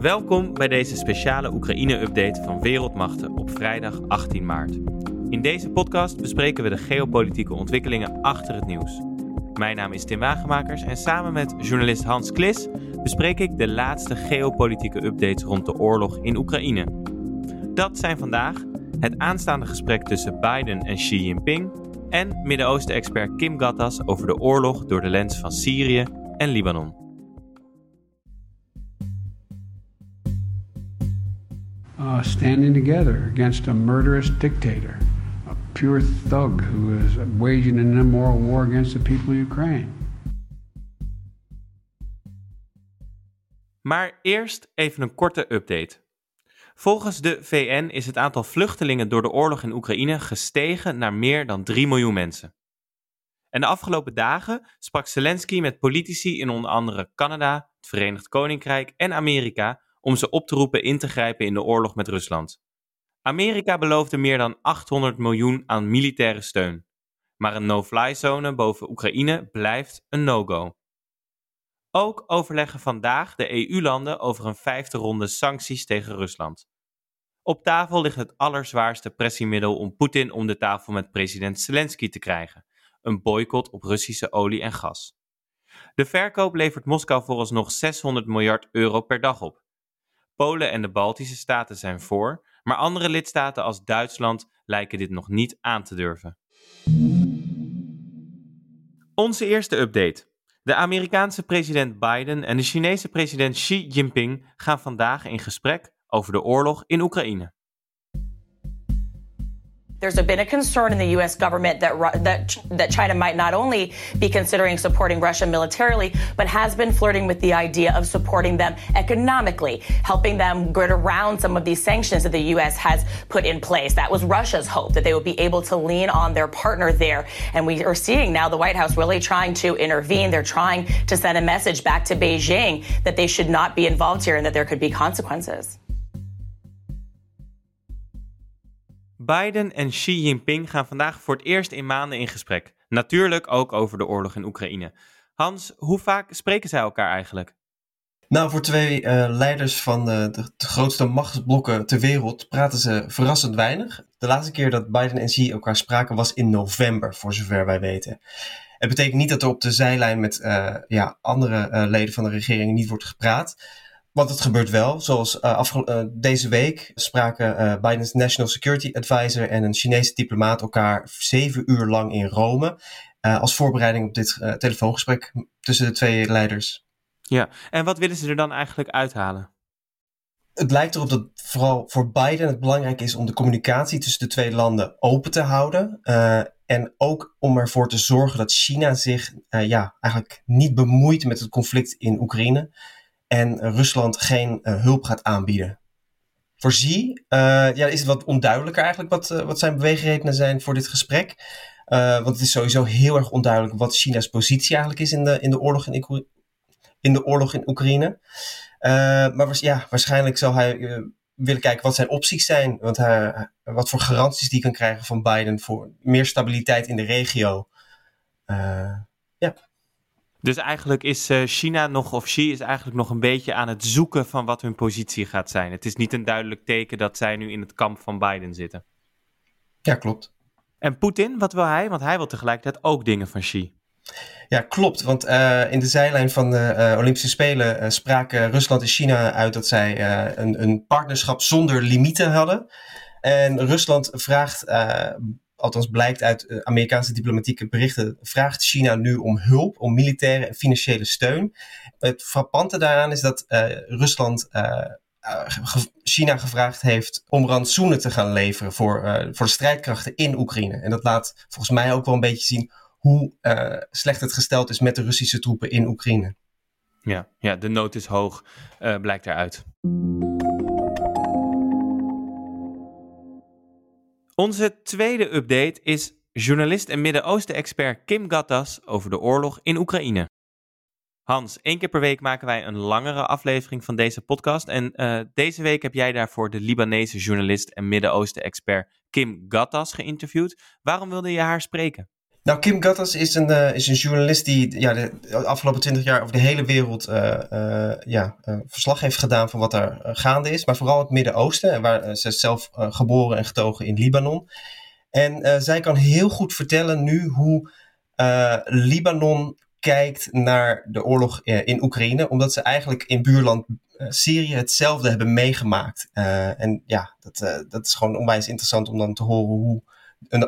Welkom bij deze speciale Oekraïne-update van Wereldmachten op vrijdag 18 maart. In deze podcast bespreken we de geopolitieke ontwikkelingen achter het nieuws. Mijn naam is Tim Wagemakers en samen met journalist Hans Klis bespreek ik de laatste geopolitieke updates rond de oorlog in Oekraïne. Dat zijn vandaag het aanstaande gesprek tussen Biden en Xi Jinping en Midden-Oosten-expert Kim Gattas over de oorlog door de lens van Syrië en Libanon. Uh, standing together against a murderous dictator, a pure thug who is waging an immoral war against the people of Ukraine. Maar eerst even een korte update. Volgens de VN is het aantal vluchtelingen door de oorlog in Oekraïne gestegen naar meer dan 3 miljoen mensen. En de afgelopen dagen sprak Zelensky met politici in onder andere Canada, het Verenigd Koninkrijk en Amerika om ze op te roepen in te grijpen in de oorlog met Rusland. Amerika beloofde meer dan 800 miljoen aan militaire steun. Maar een no-fly zone boven Oekraïne blijft een no-go. Ook overleggen vandaag de EU-landen over een vijfde ronde sancties tegen Rusland. Op tafel ligt het allerzwaarste pressiemiddel om Poetin om de tafel met president Zelensky te krijgen: een boycott op Russische olie en gas. De verkoop levert Moskou vooralsnog 600 miljard euro per dag op. Polen en de Baltische staten zijn voor, maar andere lidstaten als Duitsland lijken dit nog niet aan te durven. Onze eerste update. De Amerikaanse president Biden en de Chinese president Xi Jinping gaan vandaag in gesprek over de oorlog in Oekraïne. There's been a concern in the U.S. government that that that China might not only be considering supporting Russia militarily, but has been flirting with the idea of supporting them economically, helping them get around some of these sanctions that the U.S. has put in place. That was Russia's hope that they would be able to lean on their partner there, and we are seeing now the White House really trying to intervene. They're trying to send a message back to Beijing that they should not be involved here and that there could be consequences. Biden en Xi Jinping gaan vandaag voor het eerst in maanden in gesprek. Natuurlijk ook over de oorlog in Oekraïne. Hans, hoe vaak spreken zij elkaar eigenlijk? Nou, voor twee uh, leiders van de, de, grootste machtsblokken ter wereld praten ze verrassend weinig. De laatste keer dat Biden en Xi elkaar spraken was in november, voor zover wij weten. Het betekent niet dat er op de zijlijn met uh, ja, andere leden van de regering niet wordt gepraat. Want het gebeurt wel. Zoals uh, deze week spraken uh, Biden's National Security Advisor en een Chinese diplomaat elkaar zeven uur lang in Rome. Uh, als voorbereiding op dit telefoongesprek tussen de twee leiders. Ja, en wat willen ze er dan eigenlijk uithalen? Het lijkt erop dat vooral voor Biden het belangrijk is om de communicatie tussen de twee landen open te houden. en ook om ervoor te zorgen dat China zich ja, eigenlijk niet bemoeit met het conflict in Oekraïne en Rusland geen uh, hulp gaat aanbieden. Voor Xi uh, ja, is het wat onduidelijker eigenlijk wat, uh, wat zijn beweegredenen zijn voor dit gesprek. want het is sowieso heel erg onduidelijk wat China's positie eigenlijk is in de, in de, oorlog, in, in de oorlog in Oekraïne. maar ja, waarschijnlijk zal hij willen kijken wat zijn opties zijn. Want wat voor garanties die kan krijgen van Biden voor meer stabiliteit in de regio. ja. Dus eigenlijk is China nog, of Xi is eigenlijk nog een beetje aan het zoeken van wat hun positie gaat zijn. Het is niet een duidelijk teken dat zij nu in het kamp van Biden zitten. Ja, klopt. En Poetin, wat wil hij? Want hij wil tegelijkertijd ook dingen van Xi. Ja, klopt. Want uh, in de zijlijn van de uh, Olympische Spelen uh, spraken Rusland en China uit dat zij een, een, partnerschap zonder limieten hadden. En Rusland vraagt althans blijkt uit uh, Amerikaanse diplomatieke berichten, vraagt China nu om hulp, om militaire en financiële steun. Het frappante daaraan is dat uh, Rusland uh, China gevraagd heeft om rantsoenen te gaan leveren voor, voor de strijdkrachten in Oekraïne. En dat laat volgens mij ook wel een beetje zien hoe slecht het gesteld is met de Russische troepen in Oekraïne. Ja, ja de nood is hoog, blijkt eruit. Onze tweede update is journalist en Midden-Oosten-expert Kim Gattas over de oorlog in Oekraïne. Hans, één keer per week maken wij een langere aflevering van deze podcast. En uh, deze week heb jij daarvoor de Libanese journalist en Midden-Oosten-expert Kim Gattas geïnterviewd. Waarom wilde je haar spreken? Nou, Kim Gattas is een, uh, is een journalist die ja, de, afgelopen twintig jaar over de hele wereld uh, uh, ja, verslag heeft gedaan van wat er gaande is. Maar vooral het Midden-Oosten, waar ze is zelf geboren en getogen in Libanon. En zij kan heel goed vertellen nu hoe Libanon kijkt naar de oorlog in Oekraïne, omdat ze eigenlijk in buurland Syrië hetzelfde hebben meegemaakt. en ja, dat, dat is gewoon onwijs interessant om dan te horen hoe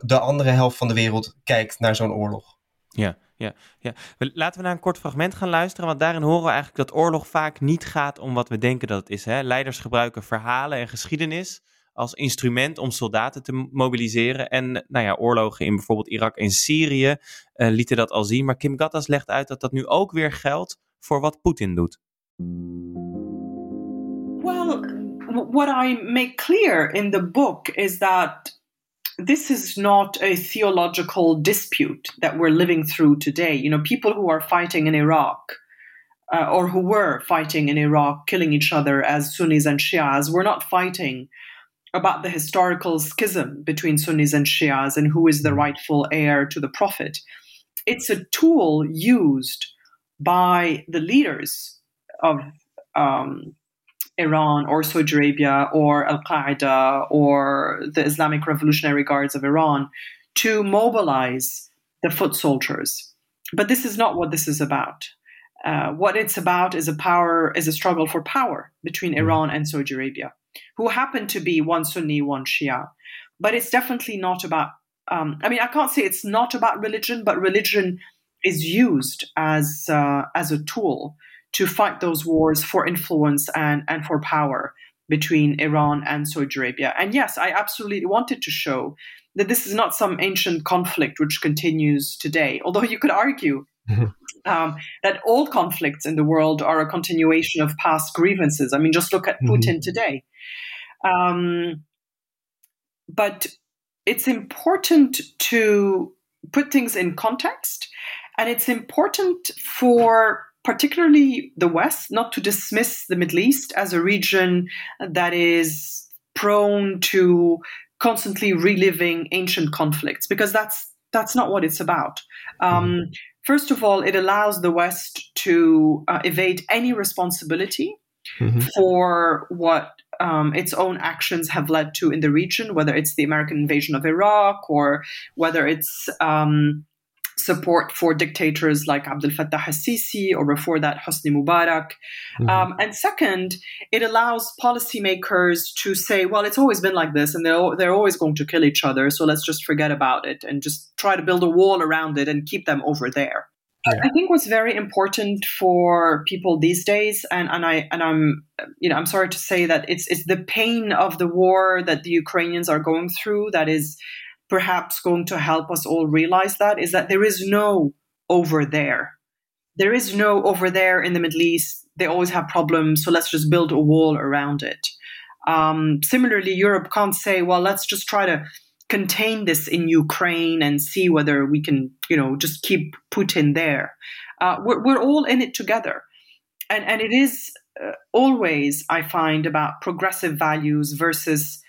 de andere helft van de wereld kijkt naar zo'n oorlog. Ja, ja, ja. Laten we naar een kort fragment gaan luisteren, want daarin horen we eigenlijk dat oorlog vaak niet gaat om wat we denken dat het is. Hè? Leiders gebruiken verhalen en geschiedenis als instrument om soldaten te mobiliseren. En nou ja, oorlogen in bijvoorbeeld Irak en Syrië uh, lieten dat al zien. Maar Kim Gattas legt uit dat dat nu ook weer geldt voor wat Poetin doet. Well, what I make clear in the book is that this is not a theological dispute that we're living through today. You know, people who are fighting in Iraq uh, or who were fighting in Iraq, killing each other as Sunnis and Shias, we're not fighting about the historical schism between Sunnis and Shias and who is the rightful heir to the Prophet. It's a tool used by the leaders of um, Iran or Saudi Arabia or Al Qaeda or the Islamic Revolutionary Guards of Iran to mobilize the foot soldiers. But this is not what this is about. Uh, what it's about is a power is a struggle for power between mm-hmm. Iran and Saudi Arabia, who happen to be one Sunni, one Shia. But it's definitely not about. Um, I mean, I can't say it's not about religion, but religion is used as uh, as a tool to fight those wars for influence and, and for power between Iran and Saudi Arabia. And yes, I absolutely wanted to show that this is not some ancient conflict which continues today, although you could argue um, that all conflicts in the world are a continuation of past grievances. I mean, just look at Putin mm-hmm. today. Um, but it's important to put things in context, and it's important for particularly the West, not to dismiss the Middle East as a region that is prone to constantly reliving ancient conflicts, because that's that's not what it's about. Um, first of all, it allows the West to uh, evade any responsibility mm-hmm. for what um, its own actions have led to in the region, whether it's the American invasion of Iraq or whether it's um, support for dictators like Abdel Fattah al-Sisi or before that Hosni Mubarak. Mm-hmm. Um, and second, it allows policymakers to say, well, it's always been like this and they're, they're always going to kill each other. So let's just forget about it and just try to build a wall around it and keep them over there. Yeah. I think what's very important for people these days, and, and I and I'm you know I'm sorry to say that it's it's the pain of the war that the Ukrainians are going through that is perhaps going to help us all realize that is that there is no over there. There is no over there in the Middle East. They always have problems, so let's just build a wall around it. Um, similarly, Europe can't say, well, let's just try to contain this in Ukraine and see whether we can, you know, just keep Putin there. Uh, we're, we're all in it together. And, and it is uh, always, I find, about progressive values versus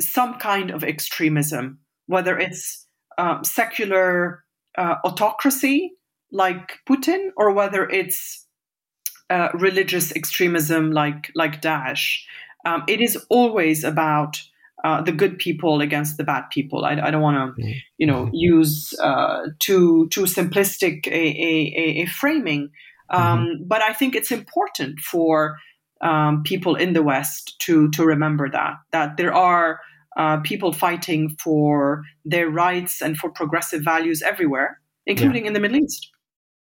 some kind of extremism whether it's um, secular uh, autocracy like Putin or whether it's uh, religious extremism like like Daesh. Um, it is always about uh, the good people against the bad people. I, I don't want to, you know, mm-hmm. use uh, too too simplistic a, a, a framing, um, mm-hmm. but I think it's important for um, people in the West to to remember that that there are uh, people fighting for their rights and for progressive values everywhere, including in the Middle East.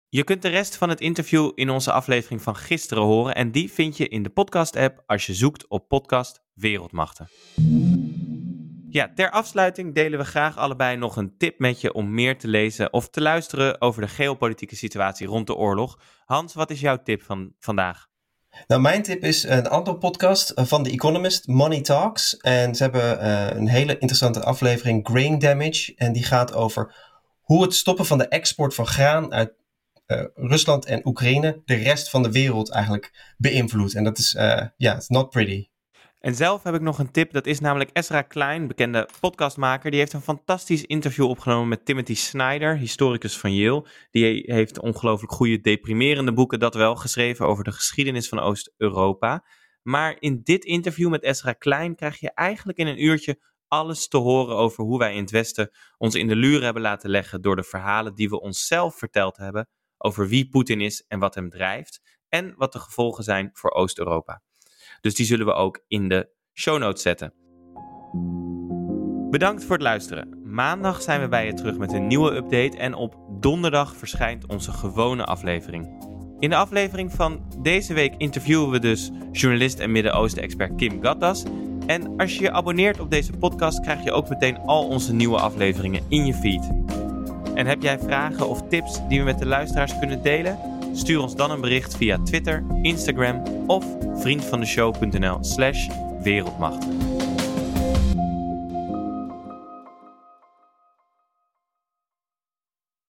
Je kunt de rest van het interview in onze aflevering van gisteren horen en die vind je in de podcast-app als je zoekt op podcast Wereldmachten. Ja, ter afsluiting delen we graag allebei nog een tip met je om meer te lezen of te luisteren over de geopolitieke situatie rond de oorlog. Hans, wat is jouw tip van vandaag? Nou, mijn tip is een andere podcast eh, van The Economist, Money Talks. En ze hebben uh, een hele interessante aflevering, Grain Damage. En die gaat over hoe het stoppen van de export van graan uit uh, Rusland en Oekraïne de rest van de wereld eigenlijk beïnvloedt. En dat is, ja, it's not pretty. En zelf heb ik nog een tip, dat is namelijk Ezra Klein, bekende podcastmaker. Die heeft een fantastisch interview opgenomen met Timothy Snyder, historicus van Yale. Die heeft ongelooflijk goede, deprimerende boeken, dat wel, geschreven over de geschiedenis van Oost-Europa. Maar in dit interview met Ezra Klein krijg je eigenlijk in een uurtje alles te horen over hoe wij in het Westen ons in de luren hebben laten leggen door de verhalen die we onszelf verteld hebben over wie Poetin is en wat hem drijft en wat de gevolgen zijn voor Oost-Europa. Dus die zullen we ook in de show notes zetten. Bedankt voor het luisteren. Maandag zijn we bij je terug met een nieuwe update en op donderdag verschijnt onze gewone aflevering. In de aflevering van deze week interviewen we dus journalist en Midden-Oosten-expert Kim Gattas. En als je je abonneert op deze podcast, krijg je ook meteen al onze nieuwe afleveringen in je feed. En heb jij vragen of tips die we met de luisteraars kunnen delen? Stuur ons dan een bericht via Twitter, Instagram of vriendvandeshow.nl/slash wereldmacht.